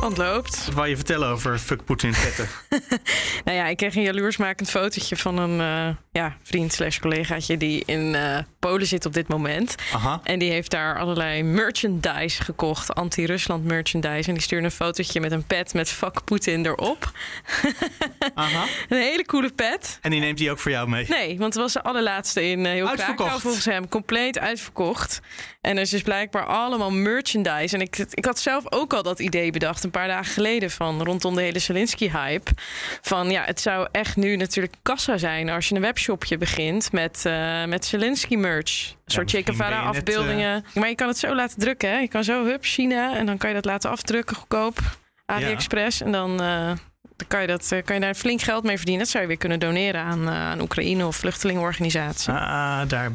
Ontloopt. Wat wou je vertellen over fuck Poetin petten? nou ja, ik kreeg een jaloersmakend fotootje van een uh, ja, vriend slash collegaatje die in uh, Polen zit op dit moment. Aha. En die heeft daar allerlei merchandise gekocht, anti-Rusland merchandise. En die stuurde een fotootje met een pet met fuck Poetin erop. Aha. een hele coole pet. En die neemt hij ook voor jou mee? Nee, want het was de allerlaatste in uh, heel Uitverkocht. Krakau volgens hem. Compleet uitverkocht. En er is dus blijkbaar allemaal merchandise. En ik, ik had zelf ook al dat idee bedacht een paar dagen geleden van rondom de hele Zelensky-hype. Van ja, het zou echt nu natuurlijk kassa zijn als je een webshopje begint met, uh, met Zelensky-merch. Een soort Che Guevara afbeeldingen. Uh... Maar je kan het zo laten drukken. Hè? Je kan zo, hup, China. En dan kan je dat laten afdrukken goedkoop. AliExpress. Ja. En dan... Uh, dan kan je, dat, kan je daar flink geld mee verdienen. Dat zou je weer kunnen doneren aan, aan Oekraïne of vluchtelingenorganisatie. Ah, daar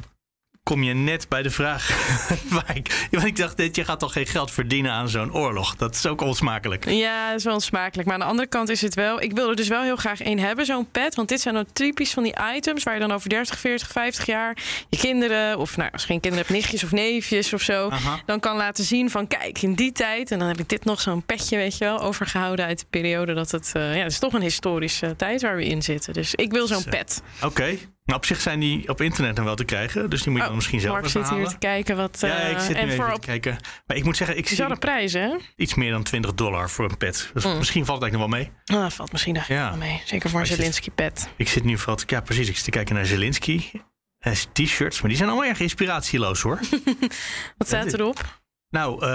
kom je net bij de vraag waar ik... Want ik dacht, je gaat toch geen geld verdienen aan zo'n oorlog? Dat is ook onsmakelijk. Ja, dat is wel onsmakelijk. Maar aan de andere kant is het wel... Ik wil er dus wel heel graag één hebben, zo'n pet. Want dit zijn dan typisch van die items... waar je dan over 30, 40, 50 jaar... je kinderen, of nou, als je geen kinderen hebt... nichtjes of neefjes of zo... Aha. dan kan laten zien van... kijk, in die tijd... en dan heb ik dit nog zo'n petje, weet je wel... overgehouden uit de periode dat het... Uh, ja, het is toch een historische tijd waar we in zitten. Dus ik wil zo'n pet. Oké. Okay. Nou, op zich zijn die op internet dan wel te krijgen. Dus die moet je dan misschien zelf Mark zit halen. hier te kijken wat... Ja, ik zit nu en even te kijken. Maar ik moet zeggen, ik zie bizarre prijzen, hè? iets meer dan 20 dollar voor een pet. Dus Mm. misschien valt het eigenlijk nog wel mee. Ah, valt misschien echt Ja. wel mee. Zeker voor een Als je- Zelensky-pet. Ik zit nu vooral te, ja, precies. Ik zit te kijken naar Zelensky. Hij is T-shirts, maar die zijn allemaal erg inspiratieloos hoor. Wat staat erop? Nou, eh,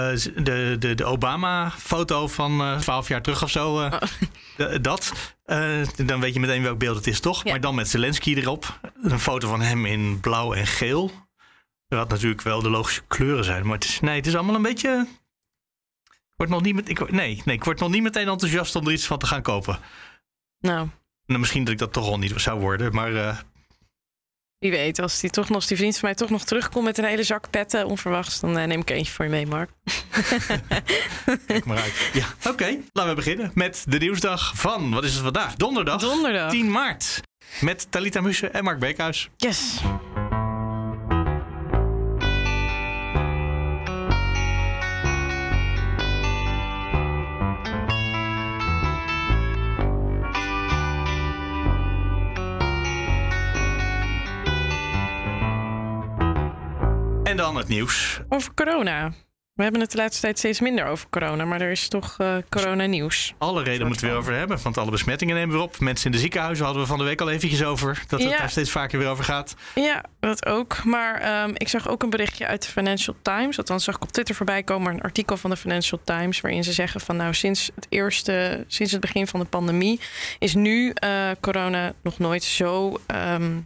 de, de, de Obama-foto van eh 12 jaar terug of zo. eh, d- dat. Eh, dan weet je meteen welk beeld het is, toch? Ja. Maar dan met Zelensky erop. Een foto van hem in blauw en geel. Wat natuurlijk wel de logische kleuren zijn. Maar het is, nee, het is allemaal een beetje... Ik word nog niet met, ik, nee, nee, ik word nog niet meteen enthousiast om er iets van te gaan kopen. Nou, Nou, misschien dat ik dat toch al niet zou worden. Maar eh, wie weet. Als die, toch nog, als die vriend van mij toch nog terugkomt met een hele zak petten, onverwachts, dan eh, neem ik er eentje voor je mee, Mark. kijk maar uit. Ja, oké. Laten we beginnen met de nieuwsdag van... Wat is het vandaag? Donderdag. Donderdag. 10 maart. Met Talita Mussen en Mark Beekhuis. Yes. Dan het nieuws. Over corona. We hebben het de laatste tijd steeds minder over corona, maar er is toch eh, corona-nieuws. Alle reden moeten we weer over hebben, want alle besmettingen nemen weer op. Mensen in de ziekenhuizen hadden we van de week al eventjes over. Dat het Ja. daar steeds vaker weer over gaat. Ja, dat ook. Maar ehm, ik zag ook een berichtje uit de Financial Times. Althans zag ik op Twitter voorbij komen een artikel van de Financial Times... waarin ze zeggen van nou sinds het eerste, sinds het begin van de pandemie... is nu eh, corona nog nooit zo ehm,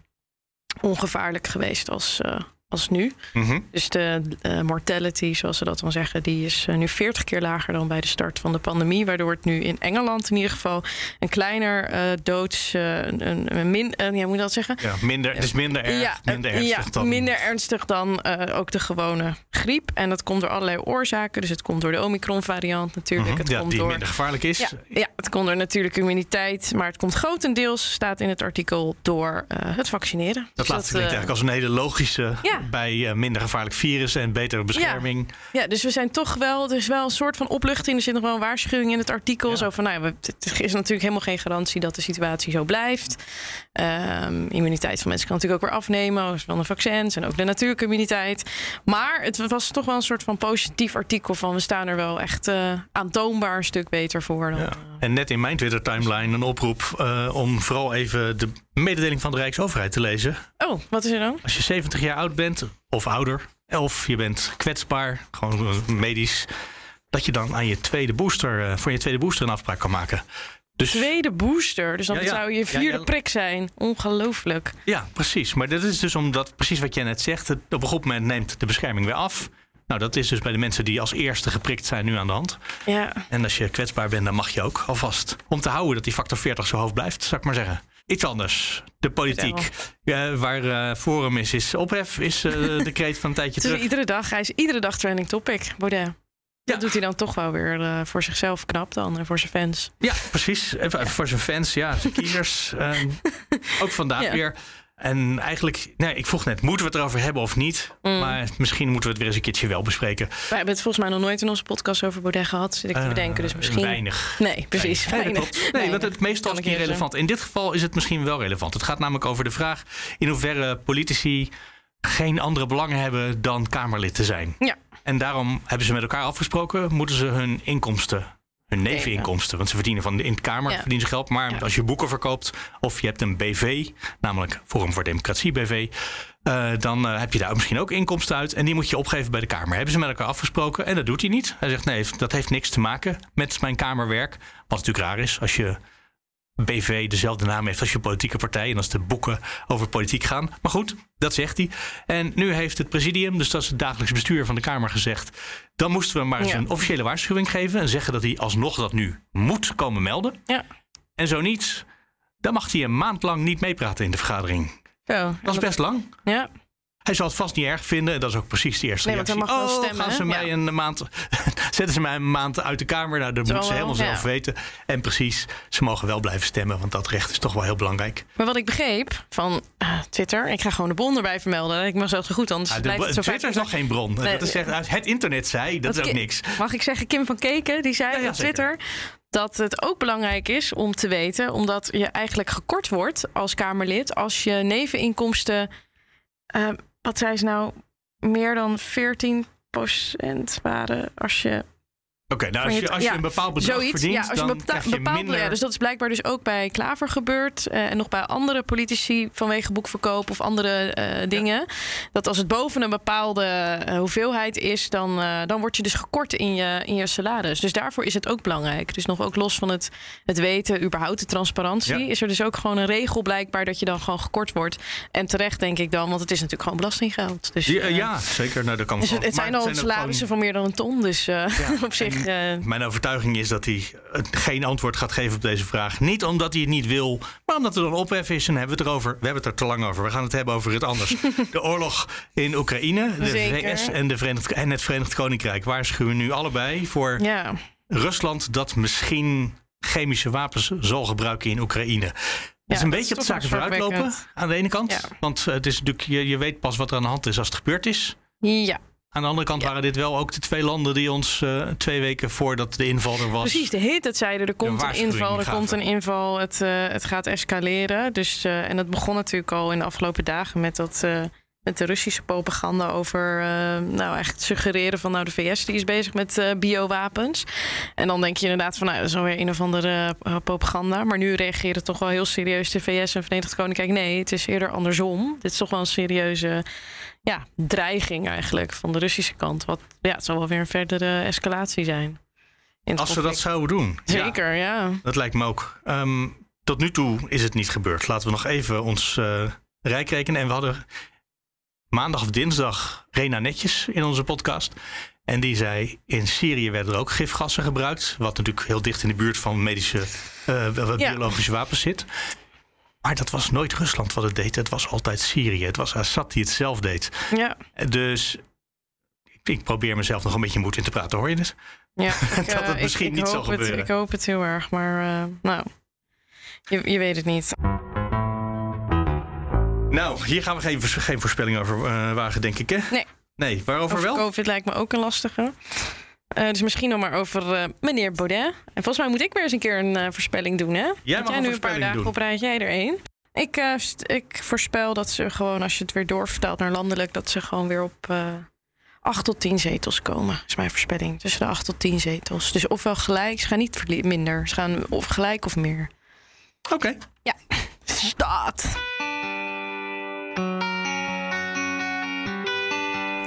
ongevaarlijk geweest als, eh, als nu. Mhm. Dus de eh, mortality, zoals ze dat dan zeggen, die is eh, nu 40 keer lager dan bij de start van de pandemie. Waardoor het nu in Engeland in ieder geval een kleiner eh, doods. een, een, min, ja, hoe moet je dat zeggen? Ja, minder, het is minder erg, ja, minder ernstig ja, dan... minder ernstig dan ook de gewone griep. En dat komt door allerlei oorzaken. Dus het komt door de Omicron-variant natuurlijk. Mhm. Het ja, komt die door minder gevaarlijk is. ja, ja, het komt door natuurlijke immuniteit. Maar het komt grotendeels, staat in het artikel, door het vaccineren. Dat Dus laatste klinkt eigenlijk als een hele logische Ja. Bij eh, minder gevaarlijk virus en betere bescherming. Ja, dus we zijn toch wel, er is wel een soort van opluchting. Er zit nog wel een waarschuwing in het artikel. Ja. Zo van, nou, ja, het is natuurlijk helemaal geen garantie dat de situatie zo blijft. Ehm, immuniteit van mensen kan natuurlijk ook weer afnemen. Van de vaccins en ook de natuurlijke immuniteit. Maar het was toch wel een soort van positief artikel van, we staan er wel echt eh, aantoonbaar een stuk beter voor. Dan, Ja. En net in mijn Twitter-timeline een oproep eh, om vooral even de mededeling van de Rijksoverheid te lezen. Oh, wat is er dan? Als je 70 jaar oud bent of ouder, of je bent kwetsbaar, gewoon eh, medisch, dat je dan aan je tweede booster, eh, voor je tweede booster een afspraak kan maken. Dus Tweede booster. Dus dan Ja, ja. zou je vierde ja. prik zijn. Ongelooflijk. ja, precies. Maar dat is dus omdat, precies wat jij net zegt, op een goed moment neemt de bescherming weer af. Nou, dat is dus bij de mensen die als eerste geprikt zijn nu aan de hand. Ja. En als je kwetsbaar bent, dan mag je ook alvast. Om te houden dat die factor 40 zo hoog blijft, zou ik maar zeggen. Iets anders. De politiek. Ja, waar eh, Forum is, is ophef, is eh, de kreet van een tijdje terug. iedere dag, hij is iedere dag trending topic, Baudet. Ja. Dat doet hij dan toch wel weer eh, voor zichzelf knap dan en voor zijn fans. Ja, precies. Even, voor zijn fans, ja, zijn kiezers. Ehm, ook vandaag Ja. weer. En eigenlijk, nee, ik vroeg net, moeten we het erover hebben of niet? Mm. Maar misschien moeten we het weer eens een keertje wel bespreken. We hebben het volgens mij nog nooit in onze podcast over Baudet gehad, zit ik te Eh, bedenken. Dus misschien... Weinig. Nee, precies. Weinig. Nee, want het meestal is niet relevant. In dit geval is het misschien wel relevant. Het gaat namelijk over de vraag in hoeverre politici geen andere belangen hebben dan Kamerlid te zijn. Ja. En daarom hebben ze met elkaar afgesproken, moeten ze hun inkomsten, hun neveninkomsten, want ze verdienen van in de Kamer Ja. verdienen ze geld, maar Ja. als je boeken verkoopt of je hebt een BV, namelijk Forum voor Democratie BV, eh, dan eh, heb je daar misschien ook inkomsten uit en die moet je opgeven bij de Kamer. Hebben ze met elkaar afgesproken en dat doet hij niet. Hij zegt nee, dat heeft niks te maken met mijn Kamerwerk. Wat natuurlijk raar is als je BV dezelfde naam heeft als je politieke partij. En als de boeken over politiek gaan. Maar goed, dat zegt hij. En nu heeft het presidium, dus dat is het dagelijks bestuur van de Kamer, gezegd. Dan moesten we maar eens Ja. een officiële waarschuwing geven. En zeggen dat hij alsnog dat nu moet komen melden. Ja. En zo niet, dan mag hij een maand lang niet meepraten in de vergadering. Zo, Dat is best lang. Ja, Hij zal het vast niet erg vinden. En dat is ook precies de eerste Nee, want reactie. mag oh, stemmen, gaan ze mij Ja. een maand... zetten ze mij een maand uit de Kamer? Nou, dat moeten ze helemaal ja. zelf weten. En precies, ze mogen wel blijven stemmen. Want dat recht is toch wel heel belangrijk. maar wat ik begreep van eh, Twitter, ik ga gewoon de bron erbij vermelden. Ik mag zelfs zo goed, anders Ah, de, blijft het zo Twitter is nog geen bron. Nee, dat is echt, uit het internet zei, dat is ook niks. Mag ik zeggen, Kim van Keken, die zei op. Twitter dat het ook belangrijk is om te weten, omdat je eigenlijk gekort wordt als Kamerlid als je neveninkomsten, eh, wat zei ze nou, meer dan 14% waren als je Oké, nou, als je als je ja, een bepaald bedrag Zoiets, verdient, ja, als je dan krijg je minder... ja, dus dat is blijkbaar dus ook bij Klaver gebeurd eh, en nog bij andere politici vanwege boekverkoop of andere eh, dingen. Dat als het boven een bepaalde eh, hoeveelheid is, dan, dan word je dus gekort in je, in je salaris. Dus daarvoor is het ook belangrijk. Dus nog ook los van het, het weten, überhaupt de transparantie, is er dus ook gewoon een regel blijkbaar dat je dan gewoon gekort wordt. En terecht denk ik dan, want het is natuurlijk gewoon belastinggeld. Dus, ja, zeker. Nou, dat kan dus het, het zijn al salarissen gewoon- van meer dan een ton. Dus op zich. en eh, Mijn overtuiging is dat hij geen antwoord gaat geven op deze vraag. Niet omdat hij het niet wil, maar omdat er dan ophef is. En hebben we het erover. We hebben het er te lang over. We gaan het hebben over het anders. De oorlog in Oekraïne, de Zeker. VS en, de Verenigd, en het Verenigd Koninkrijk waarschuwen nu allebei voor ja. Rusland dat misschien chemische wapens zal gebruiken in Oekraïne. Het is een beetje op de zaken vooruitlopen zorgwekkend. aan de ene kant. Ja. Want eh, het is natuurlijk, je, je weet pas wat er aan de hand is als het gebeurd is. Ja, Aan de andere kant Ja. waren dit wel ook de twee landen die ons eh, twee weken voordat de inval er was. precies. De hele tijd zeiden er komt een inval, er komt een inval, het, eh, het gaat escaleren. Dus, eh, en dat begon natuurlijk al in de afgelopen dagen met dat... met de Russische propaganda over nou eigenlijk het suggereren van nou de VS die is bezig met biowapens. En dan denk je inderdaad van nou dat is alweer een of andere propaganda. Maar nu reageren toch wel heel serieus de VS en Verenigd Koninkrijk. Nee, het is eerder andersom. Dit is toch wel een serieuze ja, dreiging eigenlijk van de Russische kant. Wat ja, het zal wel weer een verdere escalatie zijn. Als ze dat zouden doen. Zeker, ja. dat lijkt me ook. Ehm, tot nu toe is het niet gebeurd. Laten we nog even ons eh, rijk rekenen. En we hadden maandag of dinsdag Rena Netjes in onze podcast. En die zei, in Syrië werden er ook gifgassen gebruikt. Wat natuurlijk heel dicht in de buurt van medische, eh, biologische wapens zit. Maar dat was nooit Rusland wat het deed. Het was altijd Syrië. Het was Assad die het zelf deed. Ja, Dus ik, probeer mezelf nog een beetje moed in te praten. Hoor je het? ja. Ik, Dat het eh, misschien ik, niet zal het, gebeuren. Ik hoop het heel erg, maar eh, nou, je, je weet het niet. Nou, hier gaan we geen, geen voorspelling over eh, wagen, denk ik, hè? Nee. Nee, waarover Over wel? COVID lijkt me ook een lastige. Eh, dus misschien nog maar over eh, meneer Baudet. En volgens mij moet ik weer eens een keer een eh, voorspelling doen, hè? Jij mag een jij nu een paar voorspelling dagen doen. op rij, jij er één. Ik, ik voorspel dat ze gewoon, als je het weer doorvertaalt naar landelijk, dat ze gewoon weer op eh 8 tot 10 zetels komen. is mijn voorspelling. Tussen de 8 tot 10 zetels. Dus ofwel gelijk, ze gaan niet minder. Ze gaan of gelijk of meer. Oké. Staat.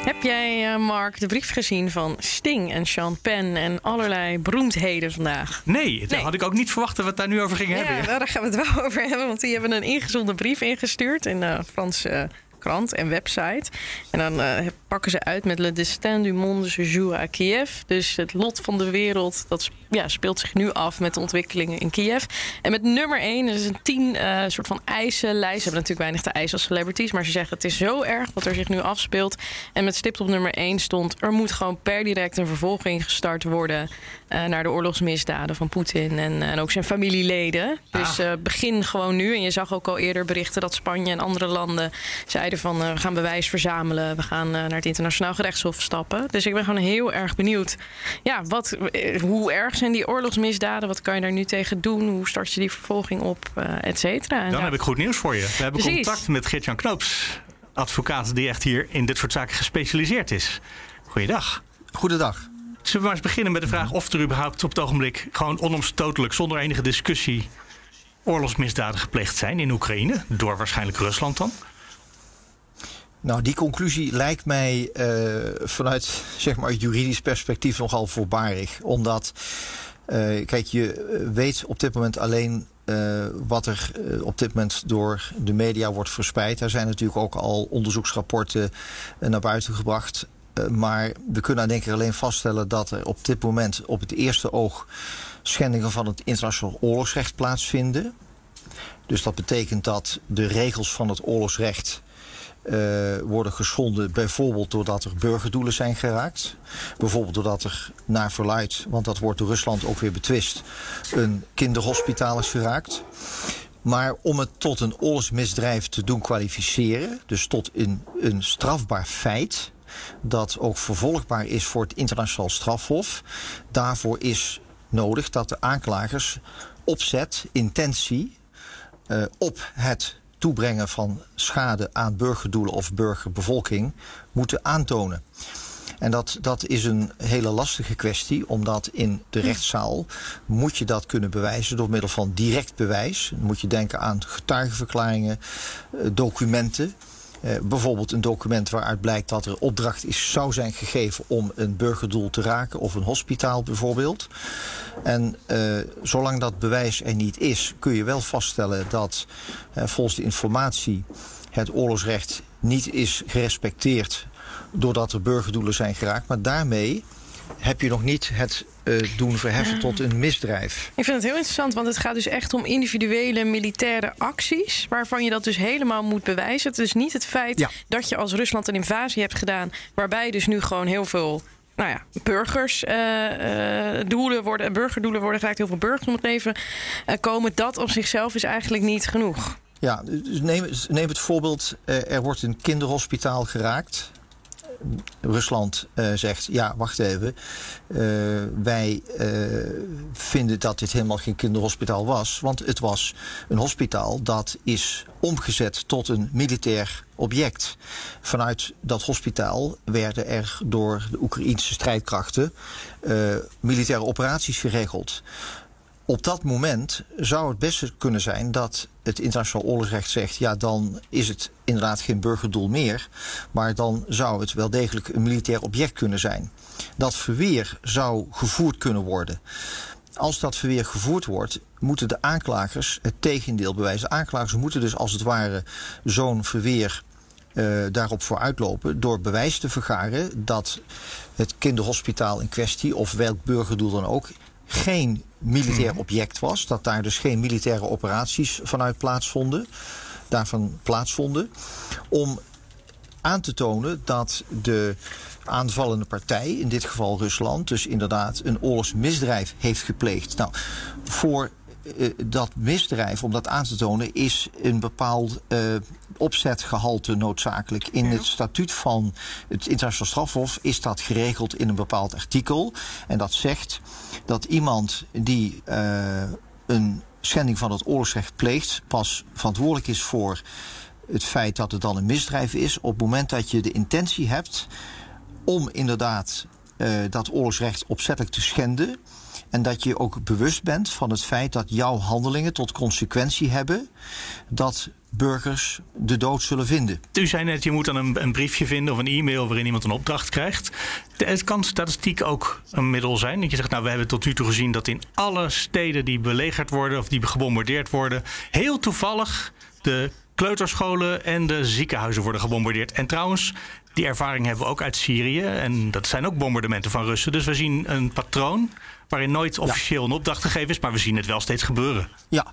Heb jij, eh, Mark, de brief gezien van Sting en Sean Penn en allerlei beroemdheden vandaag? Nee, dat Nee. had ik ook niet verwacht dat we het daar nu over gingen Ja, hebben. nou, daar gaan we het wel over hebben, want die hebben een ingezonden brief ingestuurd in de Franse krant en website. En dan eh, pakken ze uit met Le Destin du monde se joue à Kiev. Dus het lot van de wereld, dat ja, speelt zich nu af met de ontwikkelingen in Kiev. En met nummer 1, is een tien uh, soort van eisenlijst. Ze hebben natuurlijk weinig te eisen als celebrities, maar ze zeggen het is zo erg wat er zich nu afspeelt. En met stipt op nummer 1 stond: er moet gewoon per direct een vervolging gestart worden uh, naar de oorlogsmisdaden van Poetin en, en, ook zijn familieleden. Dus uh, begin gewoon nu. En je zag ook al eerder berichten dat Spanje en andere landen zeiden van we gaan bewijs verzamelen, we gaan naar het internationaal gerechtshof stappen. Dus ik ben gewoon heel erg benieuwd. Ja, wat, hoe erg zijn die oorlogsmisdaden? Wat kan je daar nu tegen doen? Hoe start je die vervolging op, uh, et cetera? Dan ja. heb ik goed nieuws voor je. We hebben Precies. contact met Geert-Jan Knoops, advocaat die echt hier in dit soort zaken gespecialiseerd is. Goeiedag. Goedendag. Zullen we maar eens beginnen met de vraag of er überhaupt op het ogenblik gewoon onomstotelijk, zonder enige discussie, oorlogsmisdaden gepleegd zijn in Oekraïne, door waarschijnlijk Rusland dan? Nou, die conclusie lijkt mij uh, vanuit zeg maar, juridisch perspectief nogal voorbarig. Omdat, uh, kijk, je weet op dit moment alleen wat er op dit moment door de media wordt verspreid. Er zijn natuurlijk ook al onderzoeksrapporten naar buiten gebracht. maar we kunnen denk ik alleen vaststellen dat er op dit moment op het eerste oog schendingen van het internationaal oorlogsrecht plaatsvinden. Dus dat betekent dat de regels van het oorlogsrecht uh, worden geschonden. Bijvoorbeeld doordat er burgerdoelen zijn geraakt. Bijvoorbeeld doordat er naar verluid, want dat wordt door Rusland ook weer betwist, een kinderhospitaal is geraakt. Maar om het tot een oorlogsmisdrijf te doen kwalificeren, dus tot een, een strafbaar feit, dat ook vervolgbaar is voor het internationaal strafhof, daarvoor is nodig dat de aanklagers opzet, intentie uh, op het toebrengen van schade aan burgerdoelen of burgerbevolking moeten aantonen. En dat, dat is een hele lastige kwestie, omdat in de rechtszaal moet je dat kunnen bewijzen door middel van direct bewijs. Dan moet je denken aan getuigenverklaringen, eh, documenten. Eh, bijvoorbeeld een document waaruit blijkt dat er opdracht is, zou zijn gegeven om een burgerdoel te raken of een hospitaal bijvoorbeeld. En uh, zolang dat bewijs er niet is, kun je wel vaststellen dat uh, volgens de informatie het oorlogsrecht niet is gerespecteerd doordat er burgerdoelen zijn geraakt. Maar daarmee heb je nog niet het doen verheffen tot een misdrijf. Ik vind het heel interessant, want het gaat dus echt om individuele militaire acties. Waarvan je dat dus helemaal moet bewijzen. Het is niet het feit ja. dat je als Rusland een invasie hebt gedaan. Waarbij dus nu gewoon heel veel nou ja, burgers uh, uh, doelen worden, burgerdoelen worden geraakt, heel veel burgers om het leven uh, komen. Dat op zichzelf is eigenlijk niet genoeg. Ja, dus neem, neem het voorbeeld, er wordt een kinderhospitaal geraakt. Rusland uh, zegt: ja, wacht even. Uh, wij uh, vinden dat dit helemaal geen kinderhospitaal was. Want het was een hospitaal dat is omgezet tot een militair object. Vanuit dat hospitaal werden er door de Oekraïnse strijdkrachten militaire operaties geregeld op dat moment zou het best kunnen zijn dat het internationaal oorlogsrecht zegt: ja, dan is het inderdaad geen burgerdoel meer. Maar dan zou het wel degelijk een militair object kunnen zijn. Dat verweer zou gevoerd kunnen worden. Als dat verweer gevoerd wordt, moeten de aanklagers het tegendeel bewijzen. Aanklagers moeten dus als het ware zo'n verweer uh, daarop vooruitlopen door bewijs te vergaren dat het kinderhospitaal in kwestie, of welk burgerdoel dan ook, geen militair object was. Dat daar dus geen militaire operaties vanuit plaatsvonden. Daarvan plaatsvonden. Om aan te tonen dat de aanvallende partij, in dit geval Rusland, dus inderdaad een oorlogsmisdrijf heeft gepleegd. Nou, voor uh, dat misdrijf, om dat aan te tonen, is een bepaald uh, opzetgehalte noodzakelijk. In het statuut van het internationaal strafhof is dat geregeld in een bepaald artikel. En dat zegt dat iemand die uh, een schending van het oorlogsrecht pleegt, pas verantwoordelijk is voor het feit dat het dan een misdrijf is, op het moment dat je de intentie hebt om inderdaad uh, dat oorlogsrecht opzettelijk te schenden. En dat je ook bewust bent van het feit dat jouw handelingen tot consequentie hebben dat burgers de dood zullen vinden. U zei net, je moet dan een, een briefje vinden of een e-mail waarin iemand een opdracht krijgt. Het kan statistiek ook een middel zijn. Dat je zegt, nou, we hebben tot nu toe gezien dat in alle steden die belegerd worden of die gebombardeerd worden, heel toevallig de kleuterscholen en de ziekenhuizen worden gebombardeerd. En trouwens, die ervaring hebben we ook uit Syrië. En dat zijn ook bombardementen van Russen. Dus we zien een patroon waarin nooit officieel een opdracht gegeven is, maar we zien het wel steeds gebeuren. Ja,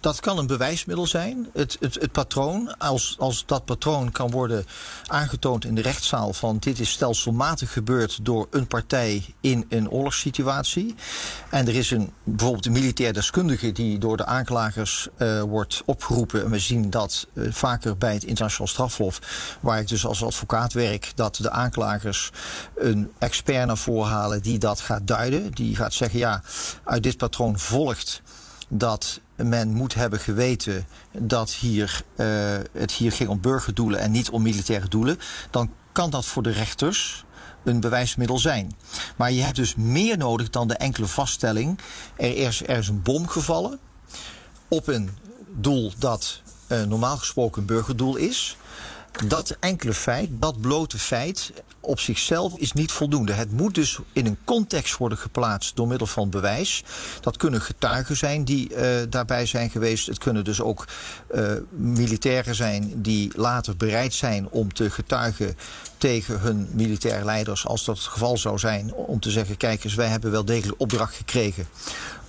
dat kan een bewijsmiddel zijn. Het, het, het patroon, als, als dat patroon kan worden aangetoond in de rechtszaal van dit is stelselmatig gebeurd door een partij in een oorlogssituatie. En er is een, bijvoorbeeld een militair deskundige die door de aanklagers uh, wordt opgeroepen. En we zien dat uh, vaker bij het internationaal strafhof, waar ik dus als advocaat werk, dat de aanklagers een expert naar voren halen die dat gaat duiden. Die gaat zeggen, ja, uit dit patroon volgt dat men moet hebben geweten dat hier, uh, het hier ging om burgerdoelen en niet om militaire doelen, dan kan dat voor de rechters een bewijsmiddel zijn. Maar je hebt dus meer nodig dan de enkele vaststelling. Er is, er is een bom gevallen op een doel dat uh, normaal gesproken een burgerdoel is. Dat enkele feit, dat blote feit, op zichzelf is niet voldoende. Het moet dus in een context worden geplaatst door middel van bewijs. Dat kunnen getuigen zijn die uh, daarbij zijn geweest. Het kunnen dus ook uh, militairen zijn die later bereid zijn om te getuigen tegen hun militaire leiders, als dat het geval zou zijn, om te zeggen: kijk eens, wij hebben wel degelijk opdracht gekregen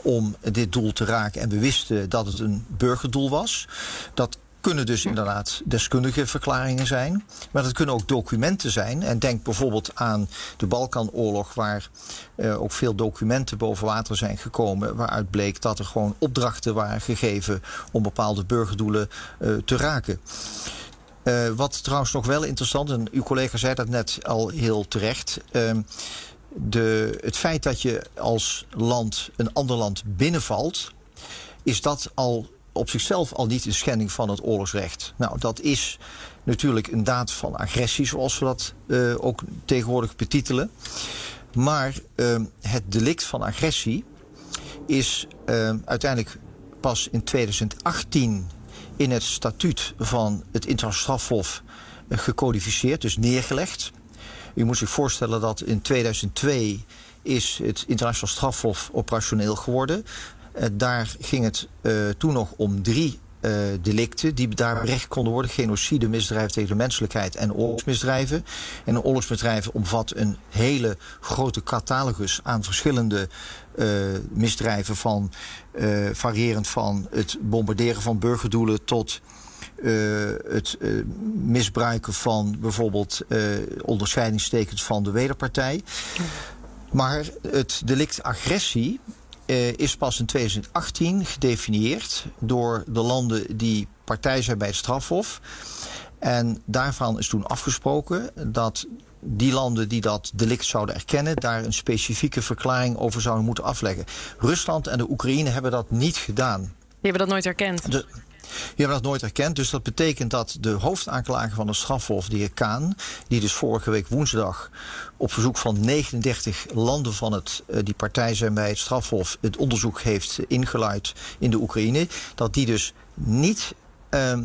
om dit doel te raken. En we wisten dat het een burgerdoel was. Dat kunnen dus inderdaad deskundige verklaringen zijn. Maar dat kunnen ook documenten zijn. En denk bijvoorbeeld aan de Balkanoorlog, waar uh, ook veel documenten boven water zijn gekomen. Waaruit bleek dat er gewoon opdrachten waren gegeven om bepaalde burgerdoelen uh, te raken. Uh, wat trouwens nog wel interessant, en uw collega zei dat net al heel terecht. De, het feit dat je als land een ander land binnenvalt, is dat al op zichzelf al niet een schending van het oorlogsrecht. Nou, dat is natuurlijk een daad van agressie, zoals we dat uh, ook tegenwoordig betitelen. Maar uh, het delict van agressie is uh, uiteindelijk pas in 2018 in het statuut van het internationaal strafhof gecodificeerd, dus neergelegd. U moet zich voorstellen dat in 2002 is het internationaal strafhof operationeel geworden. Uh, daar ging het uh, toen nog om drie uh, delicten die daar berecht konden worden. Genocide, misdrijven tegen de menselijkheid en oorlogsmisdrijven. En een oorlogsmisdrijven omvat een hele grote catalogus aan verschillende misdrijven van variërend van het bombarderen van burgerdoelen tot het misbruiken van bijvoorbeeld uh, onderscheidingstekens van de wederpartij. Maar het delict agressie uh, is pas in 2018 gedefinieerd door de landen die partij zijn bij het strafhof. En daarvan is toen afgesproken dat die landen die dat delict zouden erkennen, daar een specifieke verklaring over zouden moeten afleggen. Rusland en de Oekraïne hebben dat niet gedaan. Die hebben dat nooit erkend. De, die hebben dat nooit erkend. Dus dat betekent dat de hoofdaanklager van de strafhof, de heer Kaan, die dus vorige week woensdag op verzoek van 39 landen van het, uh, die partij zijn bij het strafhof, het onderzoek heeft ingeluid in de Oekraïne, dat die dus niet uh,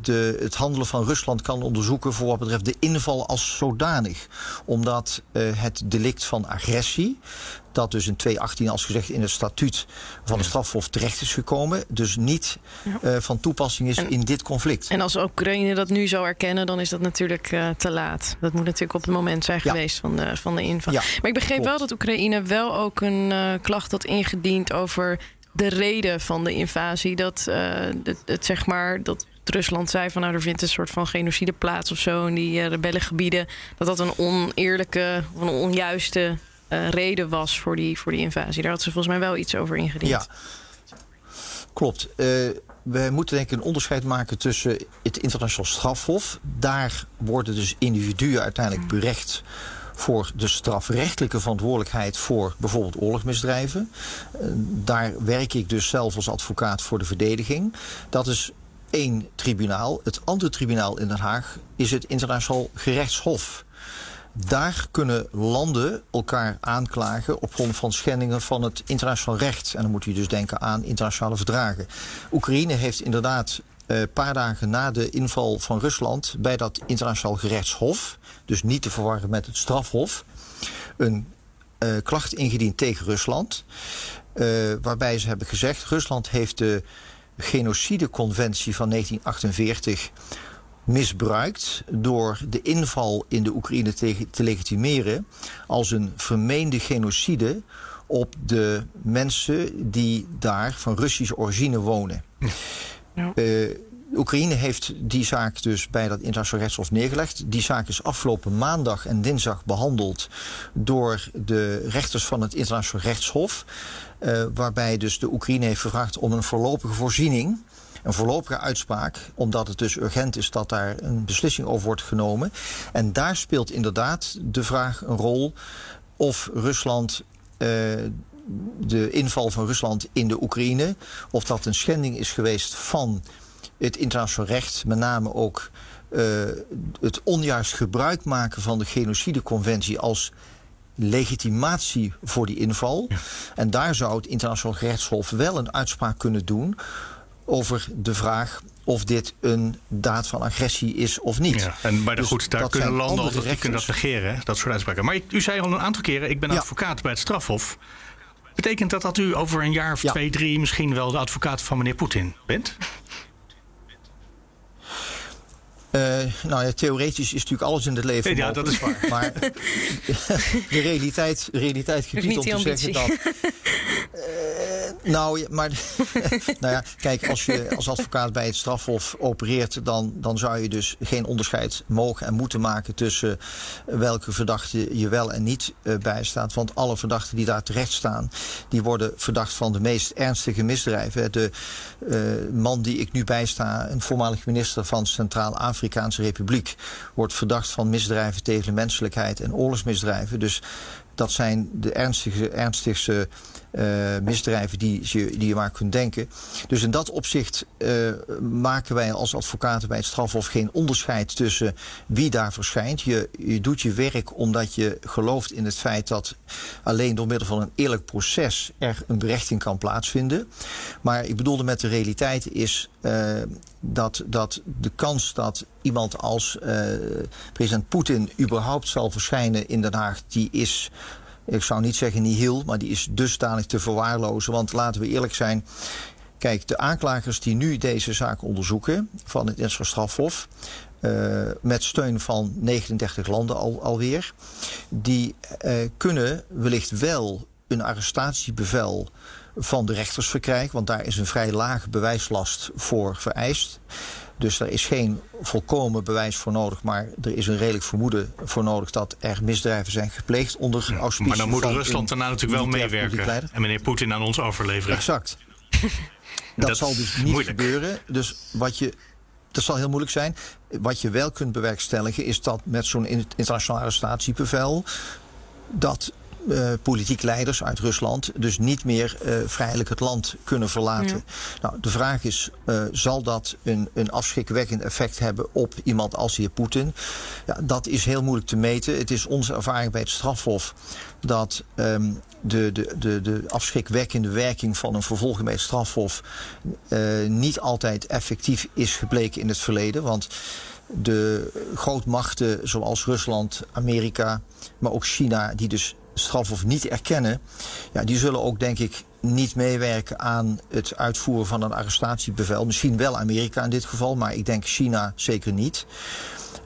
de, het handelen van Rusland kan onderzoeken voor wat betreft de inval als zodanig. Omdat uh, het delict van agressie, dat dus in 2018 als gezegd in het statuut van de strafhof terecht is gekomen, dus niet uh, van toepassing is en, in dit conflict. En als Oekraïne dat nu zou erkennen, dan is dat natuurlijk uh, te laat. Dat moet natuurlijk op het moment zijn geweest van, de, van de inval. Ja, maar ik begreep klopt. wel dat Oekraïne wel ook een klacht had ingediend over de reden van de invasie. Dat het, het zeg maar dat Rusland zei van nou er vindt een soort van genocide plaats of zo in die uh, rebellengebieden. Dat dat een oneerlijke, een onjuiste uh, reden was voor die, voor die invasie. Daar had ze volgens mij wel iets over ingediend. Ja, klopt. We moeten denk ik een onderscheid maken tussen het internationaal strafhof. Daar worden dus individuen uiteindelijk berecht voor de strafrechtelijke verantwoordelijkheid voor bijvoorbeeld oorlogsmisdrijven. Uh, daar werk ik dus zelf als advocaat voor de verdediging. Dat is één tribunaal. Het andere tribunaal in Den Haag is het internationaal gerechtshof. Daar kunnen landen elkaar aanklagen op grond van schendingen van het internationaal recht. En dan moet u dus denken aan internationale verdragen. Oekraïne heeft inderdaad een uh, paar dagen na de inval van Rusland bij dat internationaal gerechtshof, dus niet te verwarren met het strafhof, een uh, klacht ingediend tegen Rusland. Uh, waarbij ze hebben gezegd: Rusland heeft de genocideconventie van 1948 misbruikt door de inval in de Oekraïne te, te legitimeren als een vermeende genocide op de mensen die daar van Russische origine wonen. Uh, Oekraïne heeft die zaak dus bij dat internationaal rechtshof neergelegd. Die zaak is afgelopen maandag en dinsdag behandeld door de rechters van het internationaal rechtshof. Uh, waarbij dus de Oekraïne heeft gevraagd om een voorlopige voorziening een voorlopige uitspraak, omdat het dus urgent is dat daar een beslissing over wordt genomen. En daar speelt inderdaad de vraag een rol of Rusland. Uh, de inval van Rusland in de Oekraïne, of dat een schending is geweest van het internationaal recht, met name ook uh, het onjuist gebruik maken van de genocideconventie als legitimatie voor die inval. Ja. En daar zou het internationaal rechtshof wel een uitspraak kunnen doen over de vraag of dit een daad van agressie is of niet. Ja, en maar Dus goed, daar dat kunnen landen altijd kunnen dat negeren, dat soort uitspraken. Maar u zei al een aantal keren, ik ben Ja. advocaat bij het strafhof. Betekent dat dat u over een jaar of Ja. twee, drie misschien wel de advocaat van meneer Poetin bent? Eh, nou ja, theoretisch is natuurlijk alles in het leven Ja, mogelijk. dat is waar. Maar de realiteit, realiteit gebied om te zeggen dat... Eh, nou, maar nou ja, kijk, als je als advocaat bij het strafhof opereert, dan, dan zou je dus geen onderscheid mogen en moeten maken tussen welke verdachte je wel en niet eh, bijstaat. Want alle verdachten die daar terecht staan, die worden verdacht van de meest ernstige misdrijven. De eh, man die ik nu bijsta, een voormalig minister van Centraal-Afrikaanse Republiek, wordt verdacht van misdrijven tegen de menselijkheid en oorlogsmisdrijven. Dus dat zijn de ernstigste, ernstigste eh, misdrijven die je, die je maar kunt denken. Dus in dat opzicht eh, maken wij als advocaten bij het strafhof geen onderscheid tussen wie daar verschijnt. Je, je doet je werk omdat je gelooft in het feit dat alleen door middel van een eerlijk proces er een berechting kan plaatsvinden. Maar ik bedoelde met de realiteit is eh, dat, dat de kans dat iemand als eh, president Poetin überhaupt zal verschijnen in Den Haag, die is ik zou niet zeggen nihil, maar die is dusdanig te verwaarlozen. Want laten we eerlijk zijn. Kijk, de aanklagers die nu deze zaak onderzoeken van het Internationaal Strafhof. eh, met steun van 39 landen al, alweer. Die eh, kunnen wellicht wel een arrestatiebevel van de rechters verkrijgen. Want daar is een vrij lage bewijslast voor vereist. Dus er is geen volkomen bewijs voor nodig, maar er is een redelijk vermoeden voor nodig dat er misdrijven zijn gepleegd onder auspiciën Maar dan moet Rusland daarna natuurlijk wel meewerken. En meneer Poetin aan ons overleveren. Exact. dat, Dat zal dus niet moeilijk. gebeuren. Dus wat je. Dat zal heel moeilijk zijn. Wat je wel kunt bewerkstelligen is dat met zo'n in- internationaal arrestatiebevel. dat eh, politiek leiders uit Rusland dus niet meer eh, vrijelijk het land kunnen verlaten. Nou, de vraag is, eh, zal dat een, een afschrikwekkend effect hebben op iemand als de heer Poetin? Ja, dat is heel moeilijk te meten. Het is onze ervaring bij het strafhof dat ehm, de, de, de, de afschrikwekkende werking van een vervolging bij het strafhof niet altijd effectief is gebleken in het verleden. Want de grootmachten zoals Rusland, Amerika, maar ook China, die dus het strafhof niet erkennen, ja, die zullen ook denk ik niet meewerken aan het uitvoeren van een arrestatiebevel. Misschien wel Amerika in dit geval, maar ik denk China zeker niet.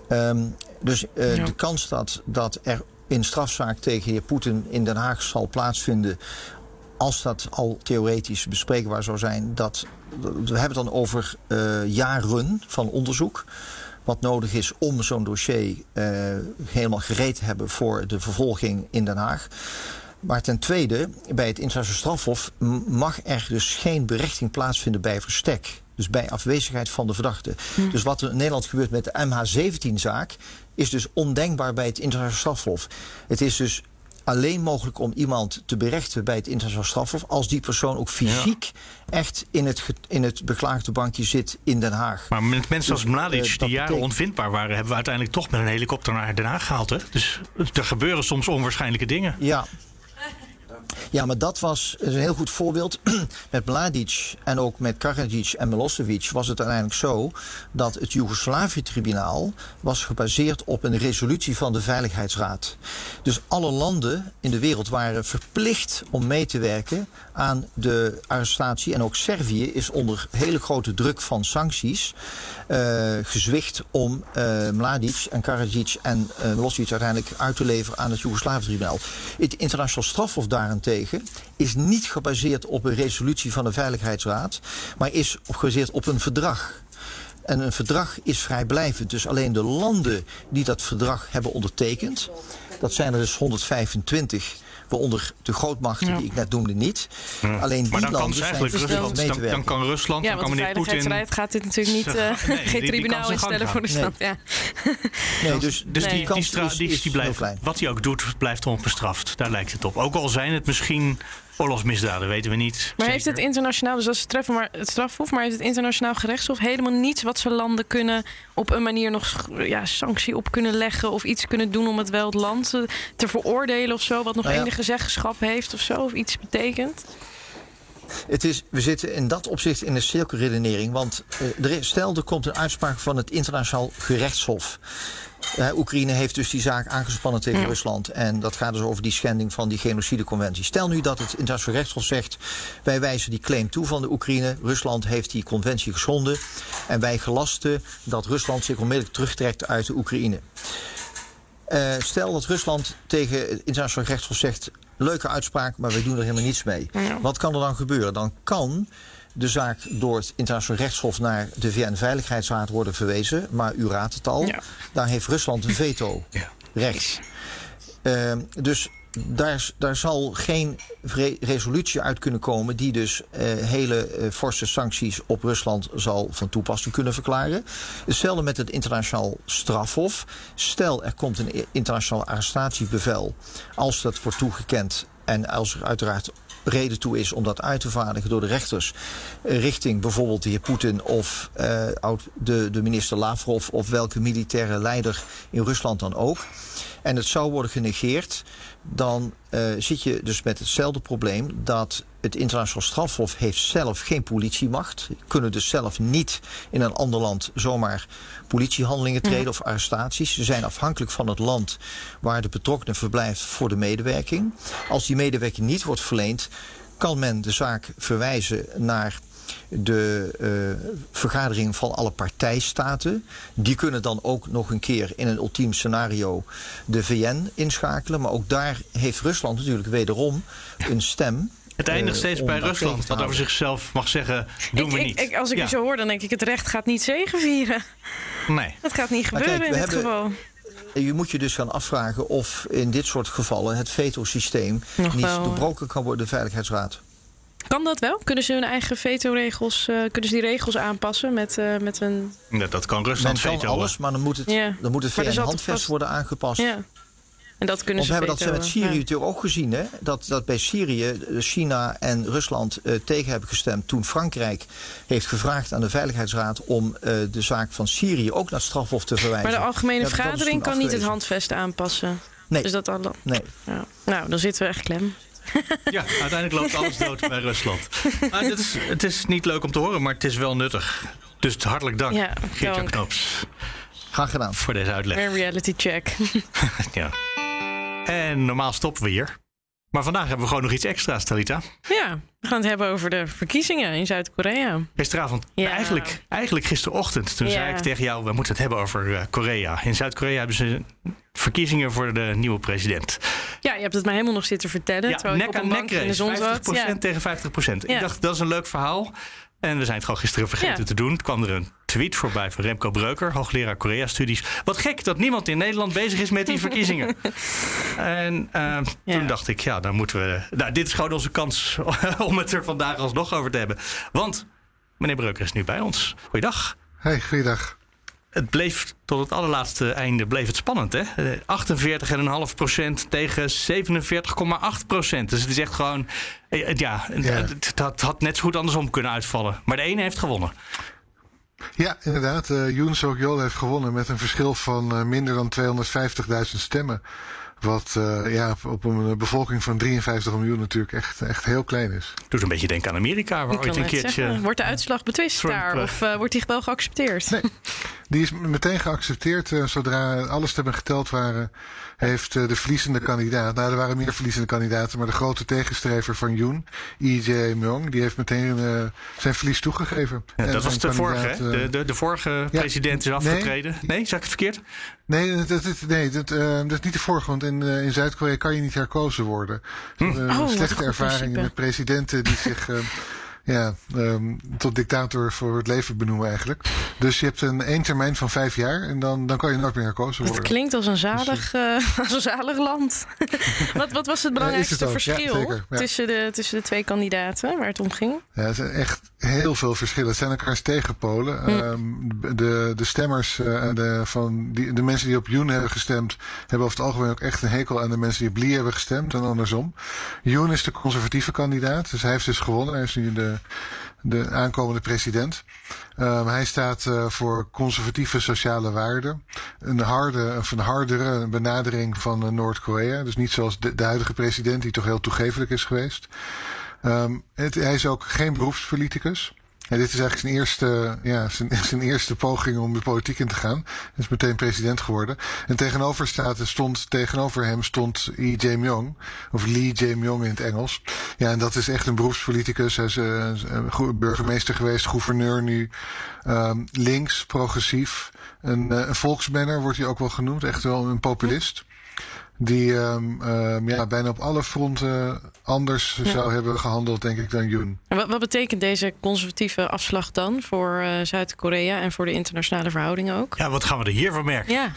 Ehm, dus eh, Ja. de kans dat, dat er in strafzaak tegen heer Poetin in Den Haag zal plaatsvinden. Als dat al theoretisch bespreekbaar zou zijn, dat, we hebben het dan over eh, jaren van onderzoek. Wat nodig is om zo'n dossier eh, helemaal gereed te hebben voor de vervolging in Den Haag. Maar ten tweede, bij het internationaal strafhof mag er dus geen berechting plaatsvinden bij verstek. Dus bij afwezigheid van de verdachte. Dus wat er in Nederland gebeurt met de MH17-zaak... is dus ondenkbaar bij het internationaal strafhof. Het is dus alleen mogelijk om iemand te berechten bij het internationaal strafhof... als die persoon ook fysiek echt in het, in het beklaagde bankje zit in Den Haag. Maar met mensen als Dus, Mladic, eh, die jaren betekent- onvindbaar waren, hebben we uiteindelijk toch met een helikopter naar Den Haag gehaald. Hè? Dus er gebeuren soms onwaarschijnlijke dingen. Ja. Ja, maar dat was is een heel goed voorbeeld. met Mladic en ook met Karadzic en Milosevic was het uiteindelijk zo dat het Joegoslavië-tribunaal was gebaseerd op een resolutie van de Veiligheidsraad. Dus alle landen in de wereld waren verplicht om mee te werken aan de arrestatie. En ook Servië is onder hele grote druk van sancties eh, gezwicht om eh, Mladic en Karadzic en eh, Milosevic uiteindelijk uit te leveren aan het Joegoslavië-tribunaal. Het internationaal strafhof daarentegen is niet gebaseerd op een resolutie van de Veiligheidsraad, maar is gebaseerd op een verdrag. En een verdrag is vrijblijvend. Dus alleen de landen die dat verdrag hebben ondertekend, dat zijn er dus 125 waaronder de grootmachten die ik net noemde niet. Alleen die maar dan kan landen dus eigenlijk Rusland, mee te dan, dan kan Rusland, Ja, dan kan meneer Poetin... Gaat dit natuurlijk niet, eh, gaan- nee, geen die tribunaal instellen voor. Rusland. Ja. Nee, dus, Dus Nee. die, die, is- die, is die heel blijft, klein. wat hij ook doet, blijft onbestraft. Daar lijkt het op. Ook al zijn het misschien oorlogsmisdaden, weten we niet. Maar heeft het internationaal, dus dat is het, treffen, maar het strafhof, maar heeft het internationaal gerechtshof helemaal niets wat ze landen kunnen op een manier nog ja, sanctie op kunnen leggen of iets kunnen doen om het wel het land te, te veroordelen of zo, wat nog Nou ja. enige zeggenschap heeft of zo, of iets betekent? Het is, we zitten in dat opzicht in een cirkelredenering. Want eh, er is- stel, er komt een uitspraak van het internationaal gerechtshof. Eh, Oekraïne heeft dus die zaak aangespannen tegen Rusland. En dat gaat dus over die schending van die genocideconventie. Stel nu dat het internationaal rechtshof zegt... wij wijzen die claim toe van de Oekraïne. Rusland heeft die conventie geschonden. En wij gelasten dat Rusland zich onmiddellijk terugtrekt uit de Oekraïne. Eh, stel dat Rusland tegen het internationaal rechtshof zegt... leuke uitspraak, maar wij doen er helemaal niets mee. Ja. Wat kan er dan gebeuren? Dan kan de zaak door het internationaal rechtshof... naar de VN-veiligheidsraad worden verwezen. Maar u raadt het al, Ja. daar heeft Rusland een veto Ja. rechts. Ehm, dus daar, daar zal geen re- resolutie uit kunnen komen die dus eh, hele eh, forse sancties op Rusland zal van toepassing kunnen verklaren. Hetzelfde met het internationaal strafhof. Stel er komt een internationaal arrestatiebevel, als dat wordt toegekend en als er uiteraard reden toe is om dat uit te vaardigen door de rechters richting bijvoorbeeld de heer Poetin of eh, de, de minister Lavrov of welke militaire leider in Rusland dan ook. En het zou worden genegeerd, dan eh, zit je dus met hetzelfde probleem dat het internationaal strafhof heeft zelf geen politiemacht. Kunnen dus zelf niet in een ander land zomaar politiehandelingen treden of arrestaties. Ze zijn afhankelijk van het land waar de betrokkenen verblijft voor de medewerking. Als die medewerking niet wordt verleend, kan men de zaak verwijzen naar de eh, vergadering van alle partijstaten. Die kunnen dan ook nog een keer in een ultiem scenario de VN inschakelen. Maar ook daar heeft Rusland natuurlijk wederom een stem. Het eindigt eh, steeds bij dat Rusland, dat over zichzelf mag zeggen, doen ik, we niet. ik- als ik Ja. u zo hoor, dan denk ik het recht gaat niet zegenvieren. Nee. Het gaat niet gebeuren kijk, in dit hebben- geval. Je moet je dus gaan afvragen of in dit soort gevallen het veto-systeem niet wel, doorbroken kan worden, de Veiligheidsraad. Kan dat wel? Kunnen ze hun eigen veto-regels, eh, kunnen ze die regels aanpassen met, eh, met een... Ja, dat kan Rusland kan veto. alles, maar dan moet het, Ja. dan moet het VN-handvest vast- worden aangepast. Ja. En dat kunnen Want we ze hebben dat met Syrië ja. natuurlijk ook gezien. Hè? Dat, dat bij Syrië eh, China en Rusland eh, tegen hebben gestemd. toen Frankrijk heeft gevraagd aan de Veiligheidsraad. om eh, de zaak van Syrië ook naar het strafhof te verwijzen. Maar de algemene Ja, vergadering kan niet het handvest aanpassen. Nee, Dus dat dan, nee. ja. Nou, dan zitten we echt klem. Ja, uiteindelijk loopt alles dood bij Rusland. Maar dit is, het is niet leuk om te horen, maar het is wel nuttig. Dus hartelijk dank, Ja, Geert-Jan Graag gedaan. voor deze uitleg. Een reality check. Ja. En normaal stoppen we hier. Maar vandaag hebben we gewoon nog iets extra's, Talita. ja, we gaan het hebben over de verkiezingen in Zuid-Korea. Gisteravond, Ja. eigenlijk, eigenlijk gisterochtend, toen Ja. zei ik tegen jou... we moeten het hebben over eh, Korea. In Zuid-Korea hebben ze verkiezingen voor de nieuwe president. Ja, je hebt het mij helemaal nog zitten vertellen. Ja, terwijl ik nek op aan een bankje in de zon 50% zat. Ja. tegen 50%. Ja. Ik dacht, dat is een leuk verhaal. En we zijn het gewoon gisteren vergeten te doen. Het kwam er een tweet voorbij van Remco Breuker, hoogleraar Korea-studies. Wat gek dat niemand in Nederland bezig is met die verkiezingen. en eh, Ja. toen dacht ik, ja, dan moeten we... Nou, dit is gewoon onze kans om het er vandaag alsnog over te hebben. Want meneer Breuker is nu bij ons. Goeiedag. Hey, goeiedag. Het bleef tot het allerlaatste einde bleef het spannend, hè? Eh, 48,5% tegen 47,8%. Dus het is echt gewoon... eh, Ja, Ja. Het, had, had net zo goed andersom kunnen uitvallen. Maar de ene heeft gewonnen. Ja, inderdaad. eh Yoon Suk-yeol heeft gewonnen met een verschil van eh, minder dan 250.000 stemmen. Wat eh, ja, op een bevolking van 53 miljoen natuurlijk echt, echt heel klein is. Doet een beetje denken aan Amerika, waar ooit een keertje... zeggen, wordt de uitslag betwist Trump, daar? Of eh, wordt die wel geaccepteerd? Nee. Die is meteen geaccepteerd. eh, zodra alle stemmen geteld waren, heeft eh, de verliezende kandidaat... Nou, er waren meer verliezende kandidaten, maar de grote tegenstrever van Yoon, Lee Jae-myung, die heeft meteen eh, zijn verlies toegegeven. Ja, dat was de vorige, hè? De, de, de vorige ja. president is Nee. afgetreden. Nee, zag ik het verkeerd? Nee, dat, dat, nee dat, eh, dat is niet de vorige. Want in, uh, in Zuid-Korea kan je niet herkozen worden. Hm. Uh, oh, slechte ervaringen met presidenten die zich ja, um, tot dictator voor het leven benoemen eigenlijk. Dus je hebt een één termijn van vijf jaar en dan, dan kan je nooit meer herkozen worden. Het klinkt als een zalig, dus, uh, als een zalig land. wat, wat was het belangrijkste het verschil ja, ja. tussen, de, tussen de twee kandidaten waar het om ging? Ja, er zijn echt heel veel verschillen. Het zijn elkaars tegenpolen. Hm. Um, de, de stemmers uh, de, van die, de mensen die op Yoon hebben gestemd, hebben over het algemeen ook echt een hekel aan de mensen die op Lee hebben gestemd en andersom. Yoon is de conservatieve kandidaat, dus hij heeft dus gewonnen. Hij is nu de de aankomende president. Um, hij staat uh, voor conservatieve sociale waarden. Een harde, of een hardere benadering van uh, Noord-Korea. Dus niet zoals de, huidige president, die toch heel toegevelijk is geweest. Het, hij is ook geen beroepspoliticus. En dit is eigenlijk zijn eerste, ja, zijn, zijn eerste poging om de politiek in te gaan. Hij is meteen president geworden. En tegenover staat, stond, tegenover hem stond Lee Jae-myung. Of Lee Jae-myung in het Engels. Ja, en dat is echt een beroepspoliticus. Hij is uh, burgemeester geweest, gouverneur nu. Um, links, progressief. Een, uh, een wordt hij ook wel genoemd. Echt wel een populist die um, um, ja, bijna op alle fronten anders ja. zou hebben gehandeld, denk ik, dan Yoon. En wat, wat betekent deze conservatieve afslag dan voor uh, Zuid-Korea en voor de internationale verhoudingen ook? Ja, wat gaan we er hier van merken? Ja,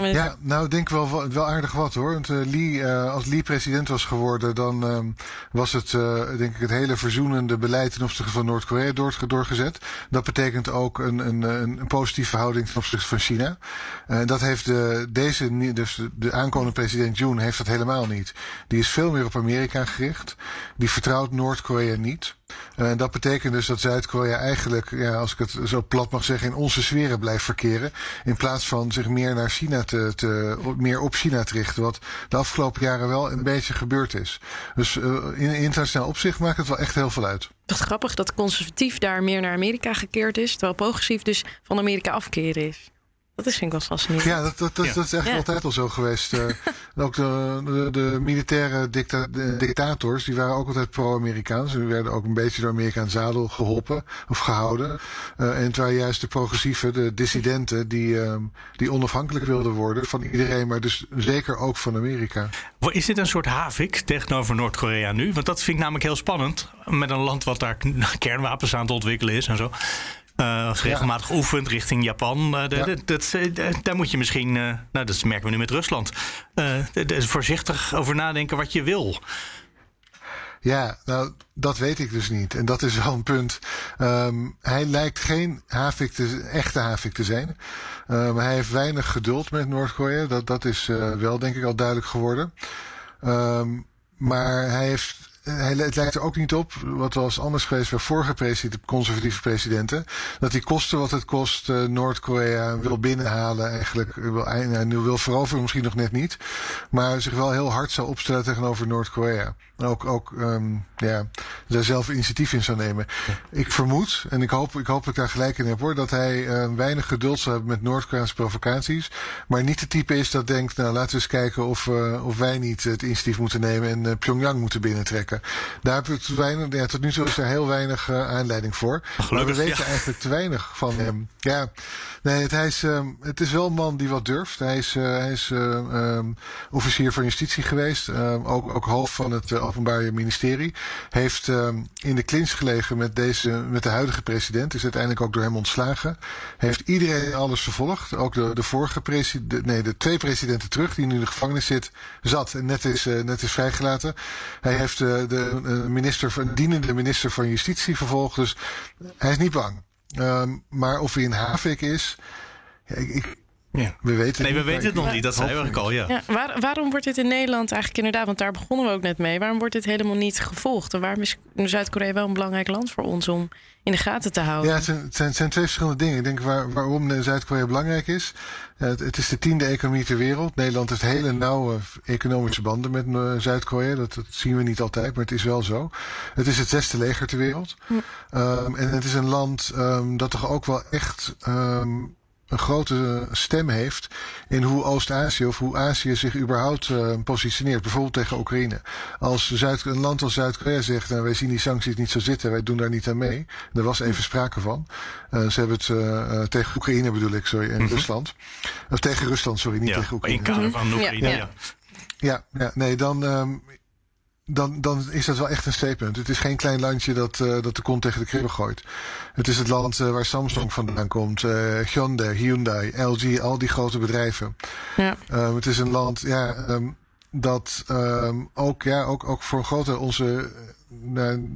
ja nou, ik denk wel, wel aardig wat hoor. Want uh, Lee, uh, als Lee president was geworden, dan um, was het, denk ik, het hele verzoenende beleid ten opzichte van Noord-Korea door, doorgezet. Dat betekent ook een, een, een positieve verhouding ten opzichte van China. En dat heeft de, deze, dus de aankomende president president Yoon heeft dat helemaal niet. Die is veel meer op Amerika gericht. Die vertrouwt Noord-Korea niet. En dat betekent dus dat Zuid-Korea eigenlijk, ja, als ik het zo plat mag zeggen, in onze sferen blijft verkeren. In plaats van zich meer naar China te, te meer op China te richten. Wat de afgelopen jaren wel een beetje gebeurd is. Dus uh, in internationaal opzicht maakt het wel echt heel veel uit. Is grappig dat conservatief daar meer naar Amerika gekeerd is, terwijl progressief dus van Amerika afkeren is. Dat is vind ik wel fascinerend. Ja, dat, dat, dat, ja. dat is echt ja. altijd al zo geweest. Uh, ook de, de, de militaire dicta de dictators, die waren ook altijd pro-Amerikaans. Ze werden ook een beetje door Amerika aan zadel geholpen of gehouden. Uh, en terwijl juist de progressieven, de dissidenten, die, uh, die onafhankelijk wilden worden van iedereen, maar dus zeker ook van Amerika. Is dit een soort havik tegenover Noord-Korea nu? Want dat vind ik namelijk heel spannend. Met een land wat daar kernwapens aan het ontwikkelen is en zo. Uh, regelmatig ja. oefent richting Japan. Uh, ja. dat, daar moet je misschien, uh, nou dat merken we nu met Rusland, voorzichtig over nadenken wat je wil. Ja, nou, dat weet ik dus niet. En dat is wel een punt. Um, hij lijkt geen havik te, echte havik te zijn. Um, hij heeft weinig geduld met Noord-Korea. Dat, dat is wel, denk ik, al duidelijk geworden. Um, maar hij heeft het lijkt er ook niet op, wat was anders geweest bij vorige president, conservatieve presidenten, dat die kosten wat het kost uh, Noord-Korea wil binnenhalen, eigenlijk wil, uh, nu wil veroveren misschien nog net niet, maar zich wel heel hard zou opstellen tegenover Noord-Korea. Ook, ook um, ja, daar zelf initiatief in zou nemen. Ik vermoed, en ik hoop, ik hoop dat ik daar gelijk in heb hoor, dat hij uh, weinig geduld zou hebben met Noord-Koreaanse provocaties, maar niet de type is dat denkt, nou laten we eens kijken of, of wij niet het initiatief moeten nemen en Pyongyang moeten binnentrekken. Daar heb ik te weinig, ja, tot nu toe is er heel weinig uh, aanleiding voor. Gelukkig, maar we weten ja. eigenlijk te weinig van hem. Ja, nee, het, hij is, um, het is wel een man die wat durft. Hij is, uh, hij is uh, um, officier van justitie geweest. Um, ook, ook hoofd van het Openbaar Ministerie. Heeft in de clinch gelegen met, deze, met de huidige president. Is uiteindelijk ook door hem ontslagen. Heeft iedereen alles vervolgd. Ook de, de vorige president, nee, de twee presidenten terug die nu in de gevangenis zit, zat en net is, net is vrijgelaten. Hij heeft de minister van, dienende minister van Justitie vervolgd. Dus hij is niet bang. Um, maar of hij een havik is, ja, ik, ja. We weten nee, we weten het nog niet. Dat zei we al, ja. ja waar, waarom wordt dit in Nederland eigenlijk inderdaad, want daar begonnen we ook net mee, waarom wordt dit helemaal niet gevolgd? En waarom is Zuid-Korea wel een belangrijk land voor ons om in de gaten te houden? Ja, het zijn, het zijn, het zijn twee verschillende dingen. Ik denk waar, waarom Zuid-Korea belangrijk is. Het, het, is de tiende economie ter wereld. Nederland heeft hele nauwe economische banden met uh, Zuid-Korea. Dat, dat, zien we niet altijd, maar het is wel zo. Het is het zesde leger ter wereld. Hm. Um, en het is een land um, dat toch ook wel echt um, een grote stem heeft in hoe Oost-Azië of hoe Azië zich überhaupt uh, positioneert. Bijvoorbeeld tegen Oekraïne. Als Zuid, een land als Zuid-Korea zegt, nou, wij zien die sancties niet zo zitten, wij doen daar niet aan mee. Er was even sprake van. Uh, ze hebben het uh, tegen Oekraïne bedoel ik, sorry, en mm -hmm. Rusland. Of tegen Rusland, sorry, niet ja, tegen Oekraïne. In kader van Oekraïne, ja. ja. Ja, ja nee, dan, ehm, dan, dan is dat wel echt een statement. Het is geen klein landje dat, eh, dat de kont tegen de kribben gooit. Het is het land eh, waar Samsung vandaan komt, eh, Hyundai, Hyundai, LG, al die grote bedrijven. Ja. Ehm, het is een land ja, ehm, dat ehm, ook, ja, ook, ook voor een grote onze de,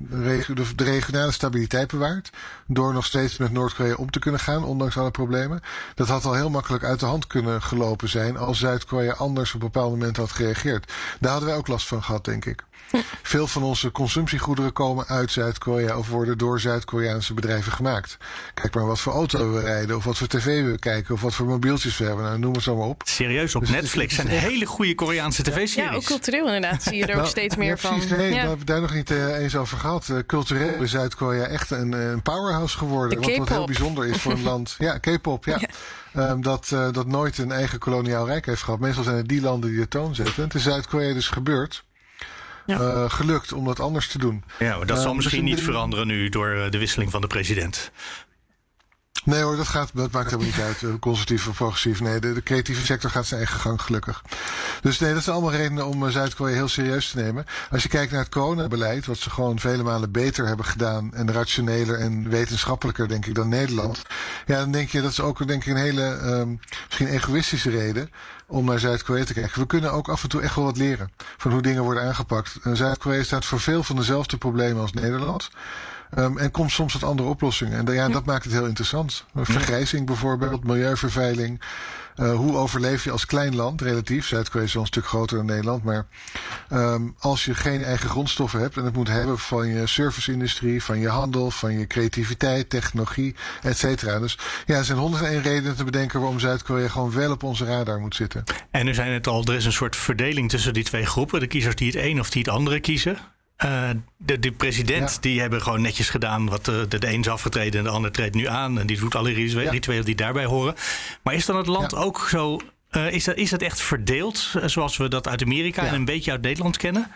de regionale stabiliteit bewaart. Door nog steeds met Noord-Korea om te kunnen gaan, ondanks alle problemen. Dat had al heel makkelijk uit de hand kunnen gelopen zijn als Zuid-Korea anders op een bepaald moment had gereageerd. Daar hadden wij ook last van gehad, denk ik. Veel van onze consumptiegoederen komen uit Zuid-Korea of worden door Zuid-Koreaanse bedrijven gemaakt. Kijk maar wat voor auto we rijden, of wat voor tv we kijken, of wat voor mobieltjes we hebben. Nou, noem het zo maar op. Serieus, op Dus Netflix zijn hele goede Koreaanse tv-series. Ja, ook cultureel inderdaad zie je er ook Nou, steeds ja, meer van. precies. Nee, Ja. we hebben het daar nog niet eh, eens over gehad. Eh, cultureel is Zuid-Korea echt een, een powerhouse geworden. De Wat, wat heel bijzonder is voor een land. Ja, K-pop, ja. Ja. Ehm, dat, eh, dat nooit een eigen koloniaal rijk heeft gehad. Meestal zijn het die landen die de toon zetten. Het is Zuid-Korea dus gebeurd. Ja. Eh, gelukt om dat anders te doen. Ja, maar dat Eh, zal dus misschien een- niet veranderen nu door eh, de wisseling van de president. Nee hoor, dat, gaat, dat maakt helemaal niet uit. eh, Conservatief of progressief. Nee, de, creatieve sector gaat zijn eigen gang, gelukkig. Dus nee, dat zijn allemaal redenen om eh, Zuid-Korea heel serieus te nemen. Als je kijkt naar het coronabeleid, wat ze gewoon vele malen beter hebben gedaan. En rationeler en wetenschappelijker, denk ik, dan Nederland. Ja, dan denk je, dat is ook denk ik een hele, ehm, misschien egoïstische reden om naar Zuid-Korea te kijken. We kunnen ook af en toe echt wel wat leren van hoe dingen worden aangepakt. En Zuid-Korea staat voor veel van dezelfde problemen als Nederland. Ehm, en komt soms tot andere oplossingen. En ja, dat maakt het heel interessant. Vergrijzing bijvoorbeeld, milieuvervuiling. Eh, hoe overleef je als klein land, relatief? Zuid-Korea is wel een stuk groter dan Nederland. Maar ehm, als je geen eigen grondstoffen hebt en het moet hebben van je serviceindustrie, van je handel, van je creativiteit, technologie, et cetera. Dus ja, er zijn 101 redenen te bedenken waarom Zuid-Korea gewoon wel op onze radar moet zitten. En nu zijn het al, er is een soort verdeling tussen die twee groepen. De kiezers die het een of die het andere kiezen. Eh, de, de president, Ja. die hebben gewoon netjes gedaan. Wat de, de, de een is afgetreden en de ander treedt nu aan. En die doet alle Ja. rituelen die daarbij horen. Maar is dan het land Ja. ook zo... eh, is, dat, is dat echt verdeeld, eh, zoals we dat uit Amerika en een beetje uit Nederland kennen?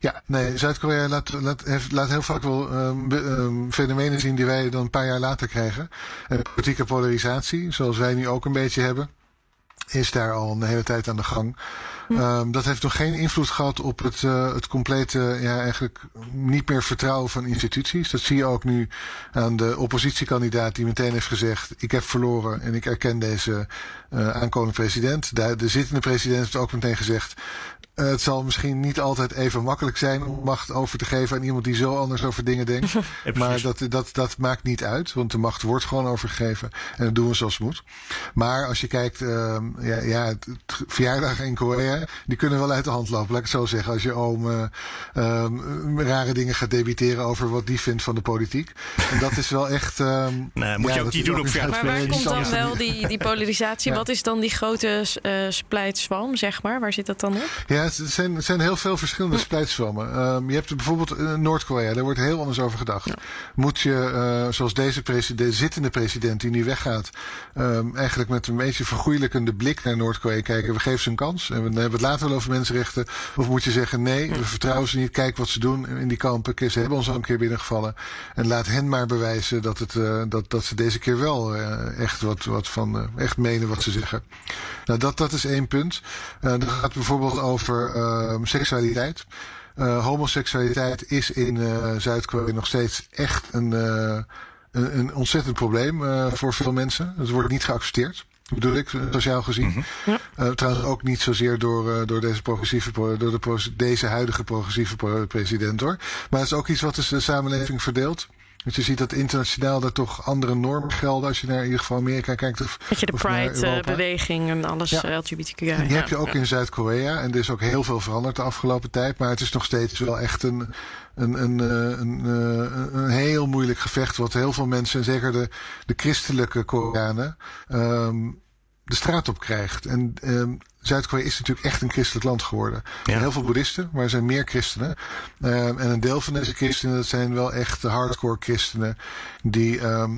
Ja, nee, Zuid-Korea laat, laat, laat heel vaak wel ehm, ehm, fenomenen zien die wij dan een paar jaar later krijgen. En politieke polarisatie, zoals wij nu ook een beetje hebben, is daar al een hele tijd aan de gang. Ehm, dat heeft nog geen invloed gehad op het, eh, het complete, ja, eigenlijk niet meer vertrouwen van instituties. Dat zie je ook nu aan de oppositiekandidaat die meteen heeft gezegd: Ik heb verloren en ik erken deze eh, aankomende president. De, de zittende president heeft ook meteen gezegd: eh, Het zal misschien niet altijd even makkelijk zijn om macht over te geven aan iemand die zo anders over dingen denkt. Ja, Maar dat, dat, dat maakt niet uit, want de macht wordt gewoon overgegeven. En dat doen we zoals het moet. Maar als je kijkt, ehm, ja, ja, het, verjaardagen in Korea, die kunnen wel uit de hand lopen. Laat ik het zo zeggen. Als je oom eh, ehm, rare dingen gaat debiteren over wat die vindt van de politiek. En dat is wel echt. ehm, Nee, moet je ook is doen op verjaardag. Maar waar komt dan wel die, die polarisatie? Ja. Wat is dan die grote eh splijtswam, zeg maar? Waar zit dat dan op? Ja, het zijn, het zijn heel veel verschillende splijtswammen. Ehm, je hebt bijvoorbeeld eh, Noord-Korea, daar wordt heel anders over gedacht. Moet je, eh, zoals deze president, de zittende president die nu weggaat, ehm, eigenlijk met een beetje vergoeilijkende blik naar Noord-Korea kijken. We geven ze een kans en we hebben het later wel over mensenrechten. Of moet je zeggen, nee, we vertrouwen ze niet. Kijk wat ze doen in die kampen. Ze hebben ons al een keer binnengevallen. En laat hen maar bewijzen dat, het, eh, dat, dat ze deze keer wel eh, echt wat, wat van, eh, echt menen wat ze zeggen. Nou, dat, dat is één punt. Dat gaat bijvoorbeeld over ehm, seksualiteit. Homoseksualiteit is in Zuid-Korea nog steeds echt een, een, een ontzettend probleem voor veel mensen. Het wordt niet geaccepteerd. Bedoel ik, sociaal gezien. Eh, trouwens ook niet zozeer door, eh, door, deze, progressieve, pro- door de, deze huidige progressieve pro- president hoor. Maar het is ook iets wat dus de samenleving verdeelt. Dus je ziet dat internationaal er toch andere normen gelden. Als je naar in ieder geval Amerika kijkt. Of, Weet je, de. Pride-beweging en alles Ja. eh, LGBTQI. Die ja. heb je ook in Zuid-Korea. En er is ook heel veel veranderd de afgelopen tijd. Maar het is nog steeds wel echt een, een, een, eh, een, eh, een heel moeilijk gevecht. Wat heel veel mensen, en zeker de, de christelijke Koreanen, ehm, de straat op krijgt. En ehm, Zuid-Korea is natuurlijk echt een christelijk land geworden. Er zijn Ja. heel veel boeddhisten, maar er zijn meer christenen. Ehm, en een deel van deze christenen, dat zijn wel echt de hardcore christenen. Die ehm,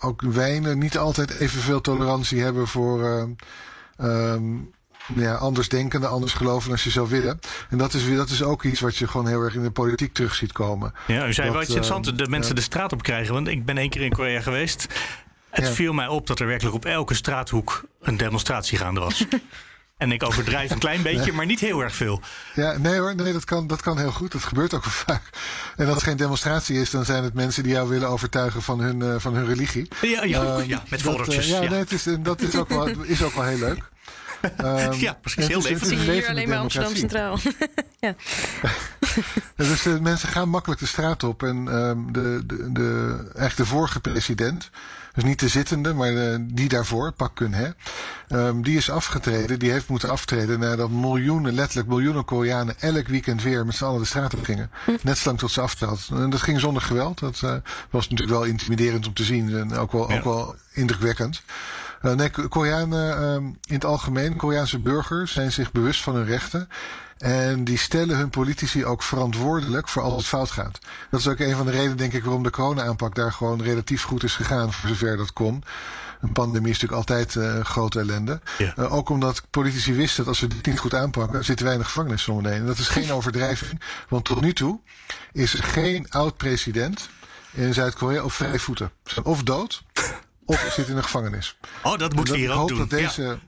ook weinig, niet altijd evenveel tolerantie hebben voor... ehm, ehm, ja, anders denkende, anders geloven als je zou willen. En dat is, dat is ook iets wat je gewoon heel erg in de politiek terug ziet komen. Ja, u zei wel iets interessants, de mensen ja. de straat op krijgen. Want ik ben één keer in Korea geweest. Het Ja. viel mij op dat er werkelijk op elke straathoek een demonstratie gaande was. En ik overdrijf een klein beetje, maar niet heel erg veel. Ja, nee hoor, nee, dat, kan, dat kan heel goed. Dat gebeurt ook wel vaak. En als het geen demonstratie is, dan zijn het mensen die jou willen overtuigen van hun, uh, van hun religie. Ja, ja, Ehm, ja met dat, foldertjes. eh, ja, ja. Nee, het is, dat is ook, wel, is ook wel heel leuk. Ehm, Ja, precies, heel leuk. je hier alleen bij Amsterdam. Centraal. Dus eh, mensen gaan makkelijk de straat op. En ehm, de, de, de, eigenlijk de vorige president, dus niet de zittende, maar de, die daarvoor, Pak Geun-hye, ehm, die is afgetreden. Die heeft moeten aftreden nadat miljoenen, letterlijk miljoenen Koreanen elk weekend weer met z'n allen de straat op gingen. Net zolang tot ze aftrad. En dat ging zonder geweld. Dat eh, was natuurlijk wel intimiderend om te zien en ook wel, Ja. ook wel indrukwekkend. Eh, nee, Ko- Koreanen ehm, in het algemeen, Koreaanse burgers zijn zich bewust van hun rechten. En die stellen hun politici ook verantwoordelijk voor als het fout gaat. Dat is ook een van de redenen, denk ik, waarom de corona-aanpak daar gewoon relatief goed is gegaan, voor zover dat kon. Een pandemie is natuurlijk altijd eh, grote ellende. Ja. Eh, ook omdat politici wisten dat als we dit niet goed aanpakken, zitten wij in de gevangenis zometeen. En dat is geen overdrijving, want tot nu toe is geen oud-president in Zuid-Korea op vrije voeten. Of dood, of zit in de gevangenis. Oh, dat moeten we ik hier ook hoop doen. dat deze,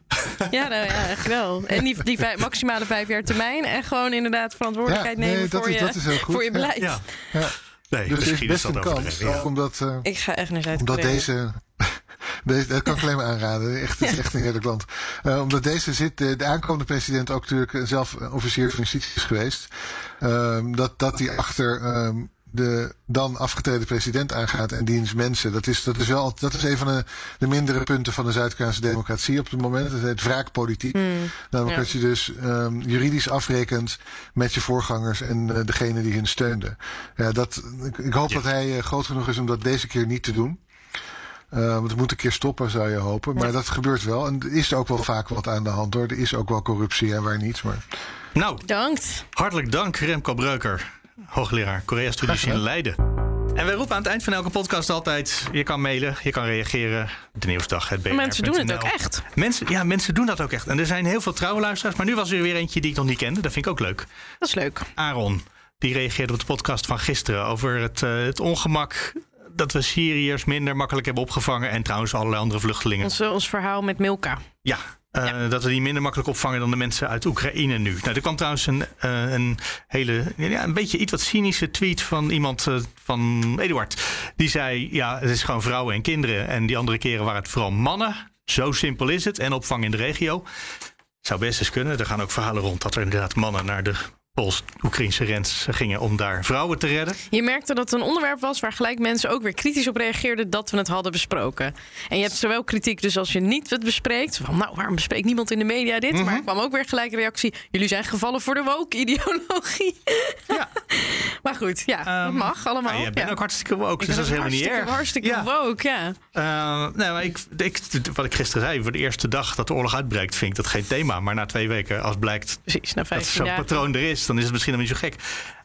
Ja, nou ja, echt wel. En die, die vijf- maximale vijf jaar termijn. En gewoon inderdaad verantwoordelijkheid Ja, nee, nemen dat voor, is- je, dat is heel goed. voor je beleid. Ja, ja, ja. Nee, dus er is misschien best is dat een kans. overdreven, ja. Ook omdat, eh, Ik ga echt naar Omdat Zuid-Korea. deze, deze. Dat kan ik alleen maar aanraden. Echt, het is echt een heerlijk land. Eh, omdat deze zit. De, de aankomende president ook natuurlijk zelf officier van justitie is geweest. Ehm, dat, dat die achter. ehm, de dan afgetreden president aangaat en diens mensen. Dat is, dat is wel dat is een van de, de mindere punten van de Zuid-Koreaanse democratie op het moment. Dat heet wraakpolitiek. Hmm. Namelijk Ja. dat je dus ehm, juridisch afrekent met je voorgangers en eh, degene die hun steunde. Ja, dat, ik, ik hoop Ja. dat hij eh, groot genoeg is om dat deze keer niet te doen. Eh, want het moet een keer stoppen, zou je hopen. Maar dat gebeurt wel. En er is ook wel vaak wat aan de hand hoor. Er is ook wel corruptie en waar niet. Maar Nou, Bedankt. hartelijk dank Remco Breuker, hoogleraar Korea-studies in Leiden. En wij roepen aan het eind van elke podcast altijd... je kan mailen, je kan reageren. De Nieuwsdag, het BNR. Mensen doen het ook echt. Mensen, ja, mensen doen dat ook echt. En er zijn heel veel trouwe luisteraars. Maar nu was er weer eentje die ik nog niet kende. Dat vind ik ook leuk. Dat is leuk. Aaron, die reageerde op de podcast van gisteren... over het, eh, het ongemak dat we Syriërs minder makkelijk hebben opgevangen. En trouwens allerlei andere vluchtelingen. Ons, ons verhaal met Milka. Ja, eh, dat we die minder makkelijk opvangen dan de mensen uit Oekraïne nu. Nou, er kwam trouwens een, eh, een hele, ja, een beetje iets wat cynische tweet van iemand eh, van Eduard. Die zei, ja, het is gewoon vrouwen en kinderen. En die andere keren waren het vooral mannen. Zo simpel is het. En opvang in de regio. Zou best eens kunnen. Er gaan ook verhalen rond dat er inderdaad mannen naar de Pools-Oekraïnse grens gingen om daar vrouwen te redden. Je merkte dat het een onderwerp was waar gelijk mensen ook weer kritisch op reageerden dat we het hadden besproken. En je hebt zowel kritiek, dus als je niet het bespreekt, van nou, waarom bespreekt niemand in de media dit? Mhm. Maar er kwam ook weer gelijk een reactie, jullie zijn gevallen voor de woke-ideologie. Ja. maar goed, ja, dat Ehm, mag allemaal. Ja, jij bent Ja. ook hartstikke woke, Ik dus dat is helemaal niet erg. hartstikke, Ja. woke, ja. Eh, nou, maar ik, ik, wat ik gisteren zei, voor de eerste dag dat de oorlog uitbreekt, vind ik dat geen thema. Maar na twee weken, als blijkt Precies, na dat 15 zo'n patroon er is, dan is het misschien nog niet zo gek.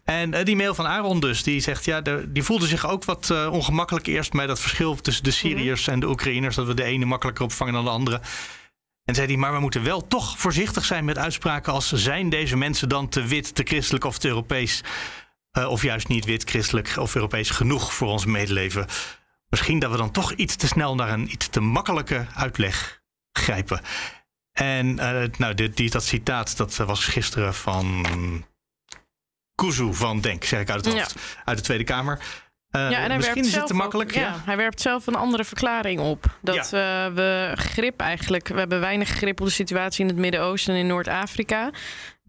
En eh, die mail van Aaron dus, die zegt, ja, de- die voelde zich ook wat eh, ongemakkelijk eerst bij dat verschil tussen de Syriërs en de Oekraïners, dat we de ene makkelijker opvangen dan de andere. En zei hij, maar we moeten wel toch voorzichtig zijn met uitspraken als zijn deze mensen dan te wit, te christelijk of te Europees, eh, of juist niet wit, christelijk of Europees genoeg voor ons medeleven. Misschien dat we dan toch iets te snel naar een iets te makkelijke uitleg grijpen. En nou, dit, die, dat citaat dat was gisteren van Kuzu van Denk, zeg ik uit het Ja. hoofd, uit de Tweede Kamer. Eh, Ja, en hij misschien is het te makkelijk. ook- ja. ja, hij werpt zelf een andere verklaring op. Dat eh, we grip eigenlijk, we hebben weinig grip op de situatie in het Midden-Oosten en in Noord-Afrika.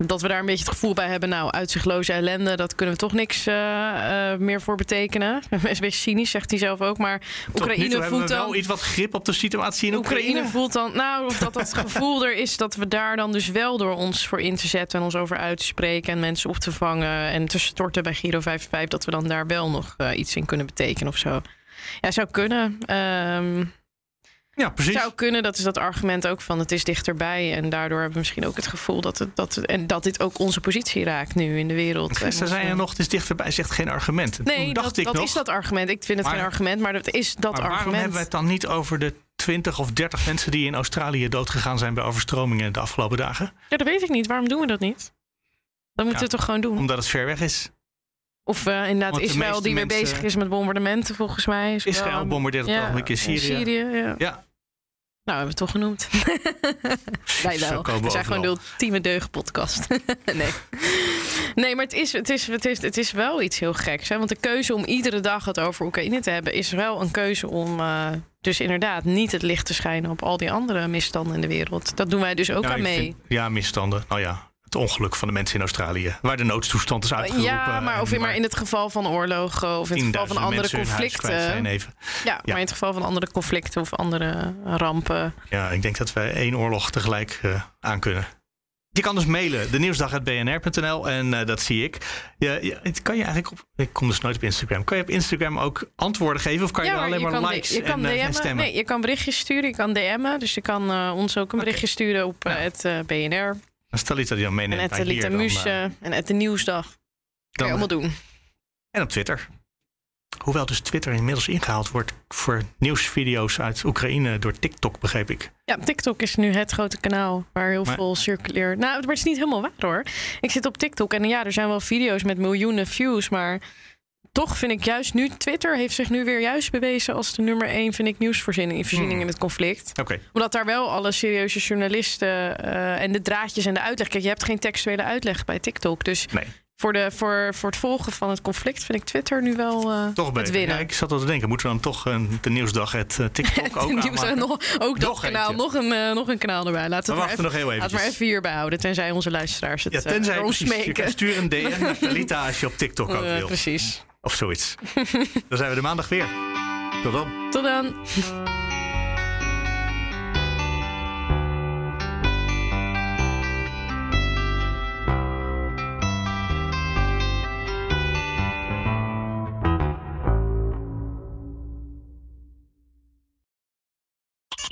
Dat we daar een beetje het gevoel bij hebben, nou, uitzichtloze ellende, dat kunnen we toch niks eh, eh, meer voor betekenen. is een beetje cynisch, zegt hij zelf ook. Maar Oekraïne voelt we wel dan. iets wat grip op de situatie in Oekraïne. Oekraïne voelt dan, nou, of dat dat gevoel er is dat we daar dan dus wel door ons voor in te zetten en ons over uit te spreken en mensen op te vangen en te storten bij Giro 55, dat we dan daar wel nog eh, iets in kunnen betekenen of zo. Ja, zou kunnen. Ehm, Ja, precies. zou kunnen, dat is dat argument ook van het is dichterbij. En daardoor hebben we misschien ook het gevoel dat, het, dat, het- en dat dit ook onze positie raakt nu in de wereld. En Gisteren zei je nog, het is dichterbij, zegt geen argument. En Nee, toen dacht dat, ik dat nog, is dat argument. Ik vind het Maar- geen argument, maar dat is dat maar waarom argument. hebben we het dan niet over de 20 of 30 mensen die in Australië doodgegaan zijn bij overstromingen de afgelopen dagen? Ja, dat weet ik niet. Waarom doen we dat niet? Dan moeten we het toch gewoon doen. Omdat het ver weg is. Of eh, inderdaad Want Israël die weer mensen- bezig is met bombardementen, volgens mij. Is Israël wel- bombardeert het ogenblik in en Syrië. Syrië ja. Ja. Nou, hebben we het toch genoemd. Wij wel. we We zijn gewoon de ultieme deugdpodcast. nee. Nee, maar het is, het, is, het, is, het is wel iets heel geks. Hè? Want de keuze om iedere dag het over Oekraïne te hebben... is wel een keuze om eh, dus inderdaad niet het licht te schijnen... op al die andere misstanden in de wereld. Dat doen wij dus ook Ja, aan mee. vind- ja, misstanden. Nou ja, het ongeluk van de mensen in Australië. Waar de noodtoestand is uitgeroepen. Ja, maar, of maar in het geval van oorlogen of in het geval van andere conflicten. zijn even. Ja, maar in het geval van andere conflicten of andere rampen. Ja, ik denk dat wij één oorlog tegelijk eh aankunnen. Je kan dus mailen, de nieuwsdag.bnr.nl en eh, dat zie ik. Ja, ja, het kan je eigenlijk op. Ik kom dus nooit op Instagram. Kan je op Instagram ook antwoorden geven of kan je ja, alleen maar likes je kan en, eh, en stemmen? Nee, je kan berichtjes sturen, je kan DM'en. Dus je kan ons ook een berichtje sturen op Ja. het BNR. Iets dat hij dan En meeneemt. het naar hier, Lita dan, Muus eh, eh, en het de Nieuwsdag. Kan dan- je allemaal doen. En op Twitter. Hoewel dus Twitter inmiddels ingehaald wordt voor nieuwsvideo's uit Oekraïne door TikTok, begreep ik. Ja, TikTok is nu het grote kanaal waar heel Maar- veel circuleert. Nou, maar het is niet helemaal waar hoor. Ik zit op TikTok en ja, er zijn wel video's met miljoenen views, maar toch vind ik juist nu Twitter heeft zich nu weer juist bewezen als de nummer één vind ik nieuwsvoorziening voorziening Hmm. in het conflict. Oké, Omdat daar wel alle serieuze journalisten eh, en de draadjes en de uitleg. Kijk, je hebt geen textuele uitleg bij TikTok. Dus nee, voor, de, voor, voor het volgen van het conflict vind ik Twitter nu wel eh toch het winnen. Ja, ik zat al te denken, moeten we dan toch een, de nieuwsdag het eh, TikTok ook nieuws- nog, ook dat Nog kanaal, eentje. nog een, eh, nog een kanaal erbij. Laten We we het wachten maar nog heel even, laten we maar even hierbij houden. Tenzij onze luisteraars het Ja, tenzij ons je smeken. kan sturen een DM naar Talita als je op TikTok ook Eh, wil. precies. Of zoiets. dan zijn we de maandag weer. Tot dan. Tot dan.